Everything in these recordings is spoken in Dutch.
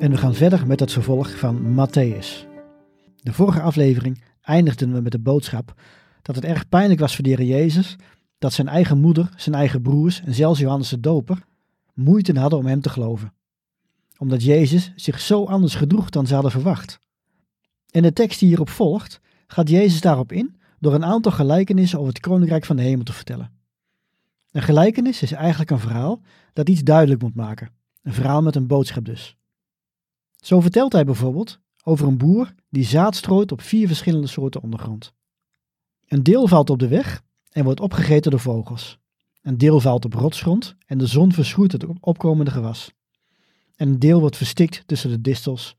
En we gaan verder met het vervolg van Matthäus. De vorige aflevering eindigden we met de boodschap dat het erg pijnlijk was voor de Heer Jezus dat zijn eigen moeder, zijn eigen broers en zelfs Johannes de Doper moeite hadden om hem te geloven. Omdat Jezus zich zo anders gedroeg dan ze hadden verwacht. En de tekst die hierop volgt, gaat Jezus daarop in door een aantal gelijkenissen over het koninkrijk van de hemel te vertellen. Een gelijkenis is eigenlijk een verhaal dat iets duidelijk moet maken. Een verhaal met een boodschap dus. Zo vertelt hij bijvoorbeeld over een boer die zaad strooit op vier verschillende soorten ondergrond. Een deel valt op de weg en wordt opgegeten door vogels. Een deel valt op rotsgrond en de zon verschroeit het opkomende gewas. En een deel wordt verstikt tussen de distels.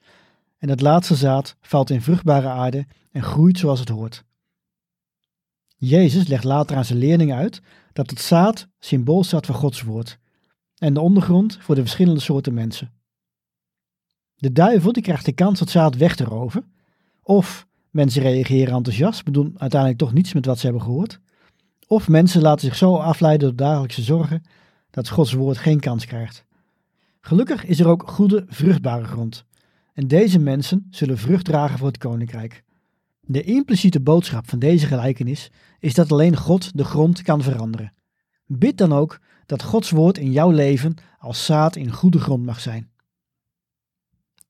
En het laatste zaad valt in vruchtbare aarde en groeit zoals het hoort. Jezus legt later aan zijn leerlingen uit dat het zaad symbool staat voor Gods woord en de ondergrond voor de verschillende soorten mensen. De duivel die krijgt de kans het zaad weg te roven. Of mensen reageren enthousiast, maar doen uiteindelijk toch niets met wat ze hebben gehoord. Of mensen laten zich zo afleiden door dagelijkse zorgen dat Gods woord geen kans krijgt. Gelukkig is er ook goede, vruchtbare grond. En deze mensen zullen vrucht dragen voor het koninkrijk. De impliciete boodschap van deze gelijkenis is dat alleen God de grond kan veranderen. Bid dan ook dat Gods woord in jouw leven als zaad in goede grond mag zijn.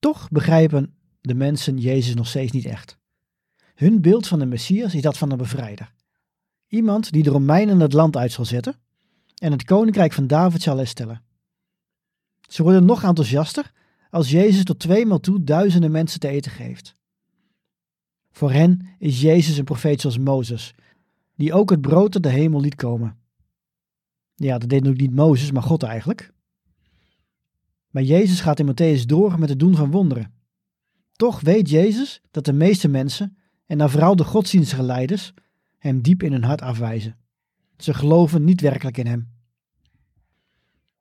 Toch begrijpen de mensen Jezus nog steeds niet echt. Hun beeld van de Messias is dat van een bevrijder. Iemand die de Romeinen het land uit zal zetten en het koninkrijk van David zal herstellen. Ze worden nog enthousiaster als Jezus tot tweemaal toe duizenden mensen te eten geeft. Voor hen is Jezus een profeet zoals Mozes, die ook het brood uit de hemel liet komen. Ja, dat deed ook niet Mozes, maar God eigenlijk. Maar Jezus gaat in Matthäus door met het doen van wonderen. Toch weet Jezus dat de meeste mensen, en dan vooral de godsdienstige leiders, hem diep in hun hart afwijzen. Ze geloven niet werkelijk in hem.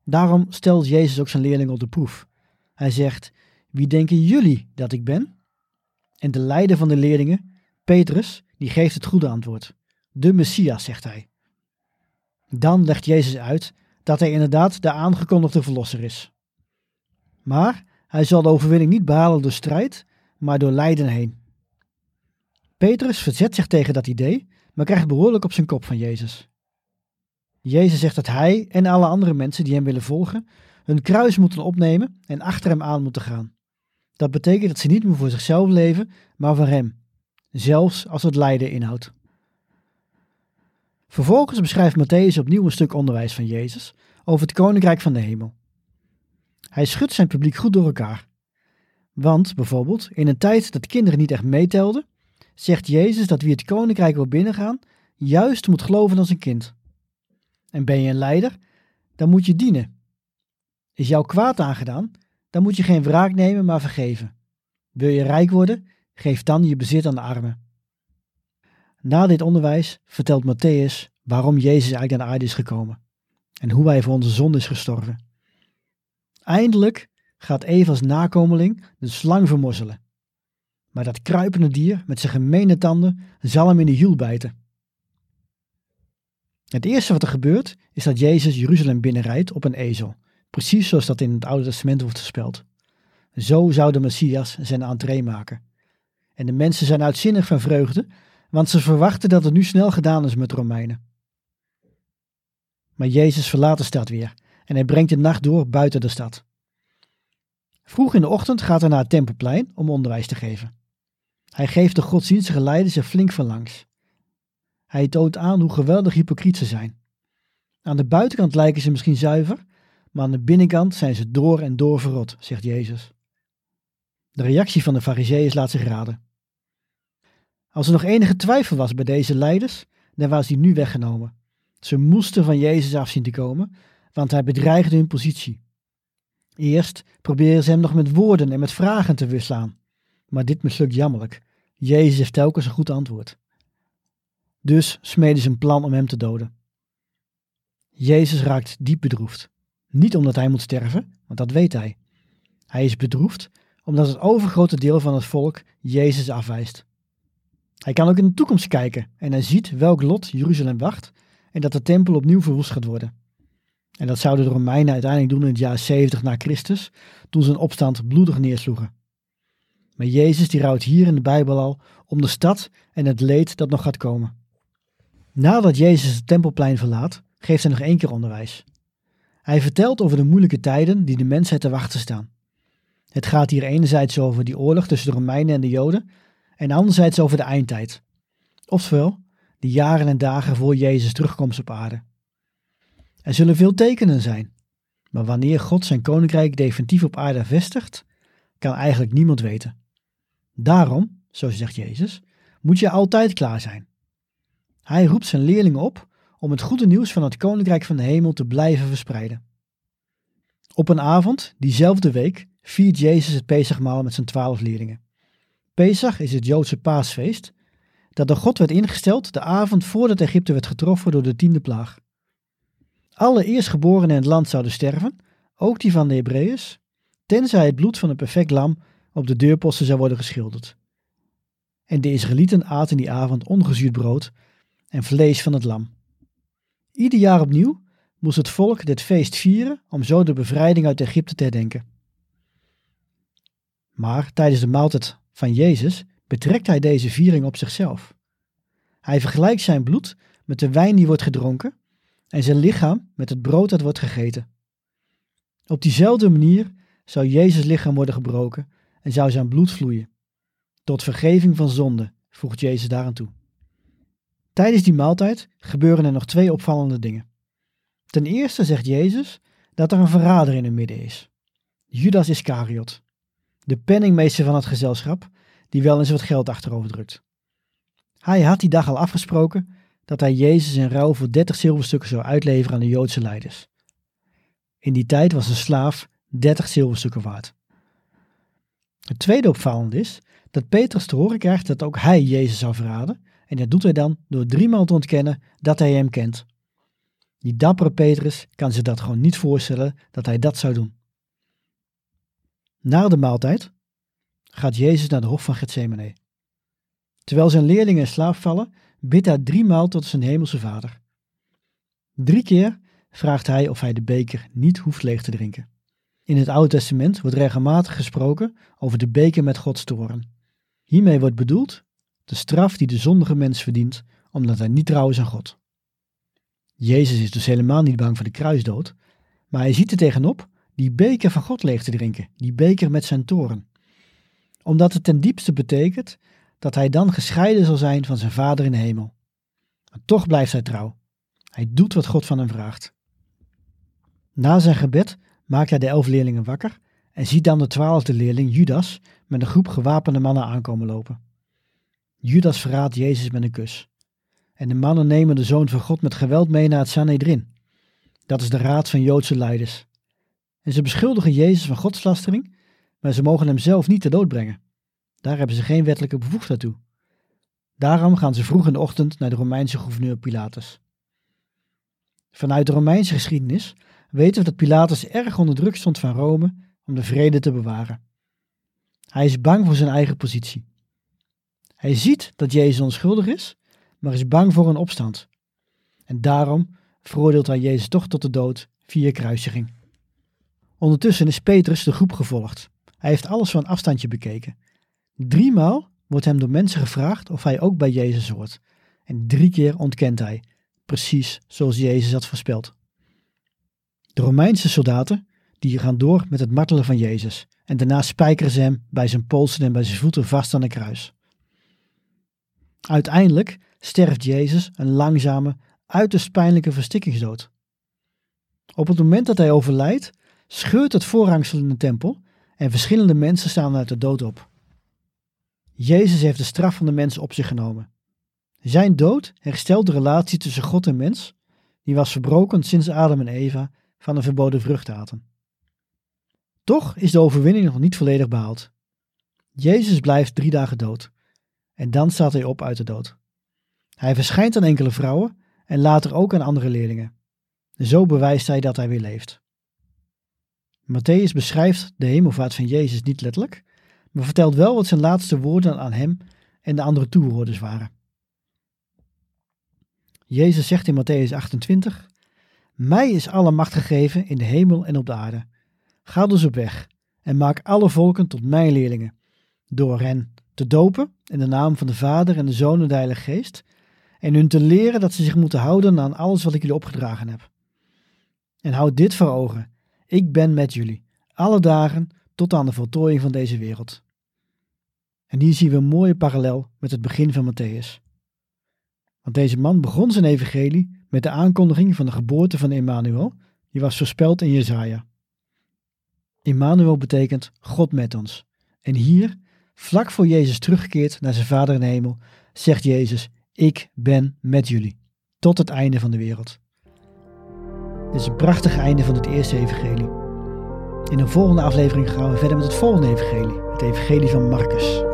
Daarom stelt Jezus ook zijn leerlingen op de proef. Hij zegt: Wie denken jullie dat ik ben? En de leider van de leerlingen, Petrus, die geeft het goede antwoord. De Messias, zegt hij. Dan legt Jezus uit dat hij inderdaad de aangekondigde verlosser is. Maar hij zal de overwinning niet behalen door strijd, maar door lijden heen. Petrus verzet zich tegen dat idee, maar krijgt behoorlijk op zijn kop van Jezus. Jezus zegt dat hij en alle andere mensen die hem willen volgen, hun kruis moeten opnemen en achter hem aan moeten gaan. Dat betekent dat ze niet meer voor zichzelf leven, maar voor hem, zelfs als het lijden inhoudt. Vervolgens beschrijft Matthäus opnieuw een stuk onderwijs van Jezus over het koninkrijk van de hemel. Hij schudt zijn publiek goed door elkaar. Want bijvoorbeeld, in een tijd dat kinderen niet echt meetelden, zegt Jezus dat wie het koninkrijk wil binnengaan, juist moet geloven als een kind. En ben je een leider, dan moet je dienen. Is jou kwaad aangedaan, dan moet je geen wraak nemen, maar vergeven. Wil je rijk worden, geef dan je bezit aan de armen. Na dit onderwijs vertelt Matthäus waarom Jezus eigenlijk naar de aarde is gekomen en hoe hij voor onze zonde is gestorven. Eindelijk gaat Eva's nakomeling de slang vermorzelen. Maar dat kruipende dier met zijn gemene tanden zal hem in de hiel bijten. Het eerste wat er gebeurt is dat Jezus Jeruzalem binnenrijdt op een ezel, precies zoals dat in het Oude Testament wordt gespeld. Zo zou de Messias zijn entree maken. En de mensen zijn uitzinnig van vreugde, want ze verwachten dat het nu snel gedaan is met Romeinen. Maar Jezus verlaat de stad weer en hij brengt de nacht door buiten de stad. Vroeg in de ochtend gaat hij naar het Tempelplein om onderwijs te geven. Hij geeft de godsdienstige leiders er flink van langs. Hij toont aan hoe geweldig hypocriet ze zijn. Aan de buitenkant lijken ze misschien zuiver, maar aan de binnenkant zijn ze door en door verrot, zegt Jezus. De reactie van de Farizeeën laat zich raden. Als er nog enige twijfel was bij deze leiders, dan was die nu weggenomen. Ze moesten van Jezus af zien te komen, want hij bedreigde hun positie. Eerst probeerden ze hem nog met woorden en met vragen te weerslaan, maar dit mislukt jammerlijk. Jezus heeft telkens een goed antwoord. Dus smeden ze een plan om hem te doden. Jezus raakt diep bedroefd. Niet omdat hij moet sterven, want dat weet hij. Hij is bedroefd omdat het overgrote deel van het volk Jezus afwijst. Hij kan ook in de toekomst kijken en hij ziet welk lot Jeruzalem wacht en dat de tempel opnieuw verwoest gaat worden. En dat zouden de Romeinen uiteindelijk doen in het jaar 70 na Christus, toen ze een opstand bloedig neersloegen. Maar Jezus die rouwt hier in de Bijbel al om de stad en het leed dat nog gaat komen. Nadat Jezus het tempelplein verlaat, geeft hij nog één keer onderwijs. Hij vertelt over de moeilijke tijden die de mensheid te wachten staan. Het gaat hier enerzijds over die oorlog tussen de Romeinen en de Joden, en anderzijds over de eindtijd. Oftewel, de jaren en dagen voor Jezus terugkomst op aarde. Er zullen veel tekenen zijn, maar wanneer God zijn koninkrijk definitief op aarde vestigt, kan eigenlijk niemand weten. Daarom, zo zegt Jezus, moet je altijd klaar zijn. Hij roept zijn leerlingen op om het goede nieuws van het koninkrijk van de hemel te blijven verspreiden. Op een avond, diezelfde week, viert Jezus het Pesachmaal met zijn twaalf leerlingen. Pesach is het Joodse paasfeest dat door God werd ingesteld de avond voordat Egypte werd getroffen door de tiende plaag. Alle eerstgeborenen in het land zouden sterven, ook die van de Hebreeërs, tenzij het bloed van een perfect lam op de deurposten zou worden geschilderd. En de Israëlieten aten die avond ongezuurd brood en vlees van het lam. Ieder jaar opnieuw moest het volk dit feest vieren om zo de bevrijding uit Egypte te herdenken. Maar tijdens de maaltijd van Jezus betrekt hij deze viering op zichzelf. Hij vergelijkt zijn bloed met de wijn die wordt gedronken en zijn lichaam met het brood dat wordt gegeten. Op diezelfde manier zou Jezus lichaam worden gebroken en zou zijn bloed vloeien. Tot vergeving van zonde, voegt Jezus daaraan toe. Tijdens die maaltijd gebeuren er nog twee opvallende dingen. Ten eerste zegt Jezus dat er een verrader in het midden is. Judas Iscariot, de penningmeester van het gezelschap, die wel eens wat geld achterover drukt. Hij had die dag al afgesproken dat hij Jezus in ruil voor 30 zilverstukken zou uitleveren aan de Joodse leiders. In die tijd was een slaaf 30 zilverstukken waard. Het tweede opvallende is dat Petrus te horen krijgt dat ook hij Jezus zou verraden en dat doet hij dan door driemaal te ontkennen dat hij hem kent. Die dappere Petrus kan zich dat gewoon niet voorstellen dat hij dat zou doen. Na de maaltijd gaat Jezus naar de hof van Gethsemane. Terwijl zijn leerlingen in slaap vallen, bidt hij driemaal tot zijn hemelse vader. Drie keer vraagt hij of hij de beker niet hoeft leeg te drinken. In het Oude Testament wordt regelmatig gesproken over de beker met Gods toren. Hiermee wordt bedoeld de straf die de zondige mens verdient omdat hij niet trouw is aan God. Jezus is dus helemaal niet bang voor de kruisdood, maar hij ziet er tegenop die beker van God leeg te drinken, die beker met zijn toren. Omdat het ten diepste betekent dat hij dan gescheiden zal zijn van zijn Vader in de hemel. Maar toch blijft hij trouw. Hij doet wat God van hem vraagt. Na zijn gebed maakt hij de elf leerlingen wakker en ziet dan de twaalfde leerling, Judas, met een groep gewapende mannen aankomen lopen. Judas verraadt Jezus met een kus. En de mannen nemen de Zoon van God met geweld mee naar het Sanhedrin. Dat is de raad van Joodse leiders. En ze beschuldigen Jezus van godslastering, maar ze mogen hem zelf niet te dood brengen. Daar hebben ze geen wettelijke bevoegdheid toe. Daarom gaan ze vroeg in de ochtend naar de Romeinse gouverneur Pilatus. Vanuit de Romeinse geschiedenis weten we dat Pilatus erg onder druk stond van Rome om de vrede te bewaren. Hij is bang voor zijn eigen positie. Hij ziet dat Jezus onschuldig is, maar is bang voor een opstand. En daarom veroordeelt hij Jezus toch tot de dood via kruisiging. Ondertussen is Petrus de groep gevolgd. Hij heeft alles van afstandje bekeken. Driemaal wordt hem door mensen gevraagd of hij ook bij Jezus hoort. En drie keer ontkent hij, precies zoals Jezus had voorspeld. De Romeinse soldaten, die gaan door met het martelen van Jezus. En daarna spijkeren ze hem bij zijn polsen en bij zijn voeten vast aan de kruis. Uiteindelijk sterft Jezus een langzame, uiterst pijnlijke verstikkingsdood. Op het moment dat hij overlijdt, scheurt het voorhangsel in de tempel en verschillende mensen staan uit de dood op. Jezus heeft de straf van de mensen op zich genomen. Zijn dood herstelt de relatie tussen God en mens, die was verbroken sinds Adam en Eva van een verboden vrucht aten. Toch is de overwinning nog niet volledig behaald. Jezus blijft drie dagen dood en dan staat hij op uit de dood. Hij verschijnt aan enkele vrouwen en later ook aan andere leerlingen. Zo bewijst hij dat hij weer leeft. Matthäus beschrijft de hemelvaart van Jezus niet letterlijk, maar vertelt wel wat zijn laatste woorden aan hem en de andere toehoorders waren. Jezus zegt in Matthäus 28: Mij is alle macht gegeven in de hemel en op de aarde. Ga dus op weg en maak alle volken tot mijn leerlingen, door hen te dopen in de naam van de Vader en de Zoon en de Heilige Geest, en hun te leren dat ze zich moeten houden aan alles wat ik jullie opgedragen heb. En houd dit voor ogen: ik ben met jullie, alle dagen tot aan de voltooiing van deze wereld. En hier zien we een mooie parallel met het begin van Matthäus. Want deze man begon zijn evangelie met de aankondiging van de geboorte van Emmanuel, die was voorspeld in Jesaja. Emmanuel betekent God met ons. En hier, vlak voor Jezus terugkeert naar zijn Vader in de hemel, zegt Jezus: Ik ben met jullie, tot het einde van de wereld. Dit is een prachtig einde van het eerste evangelie. In een volgende aflevering gaan we verder met het volgende evangelie, het evangelie van Marcus.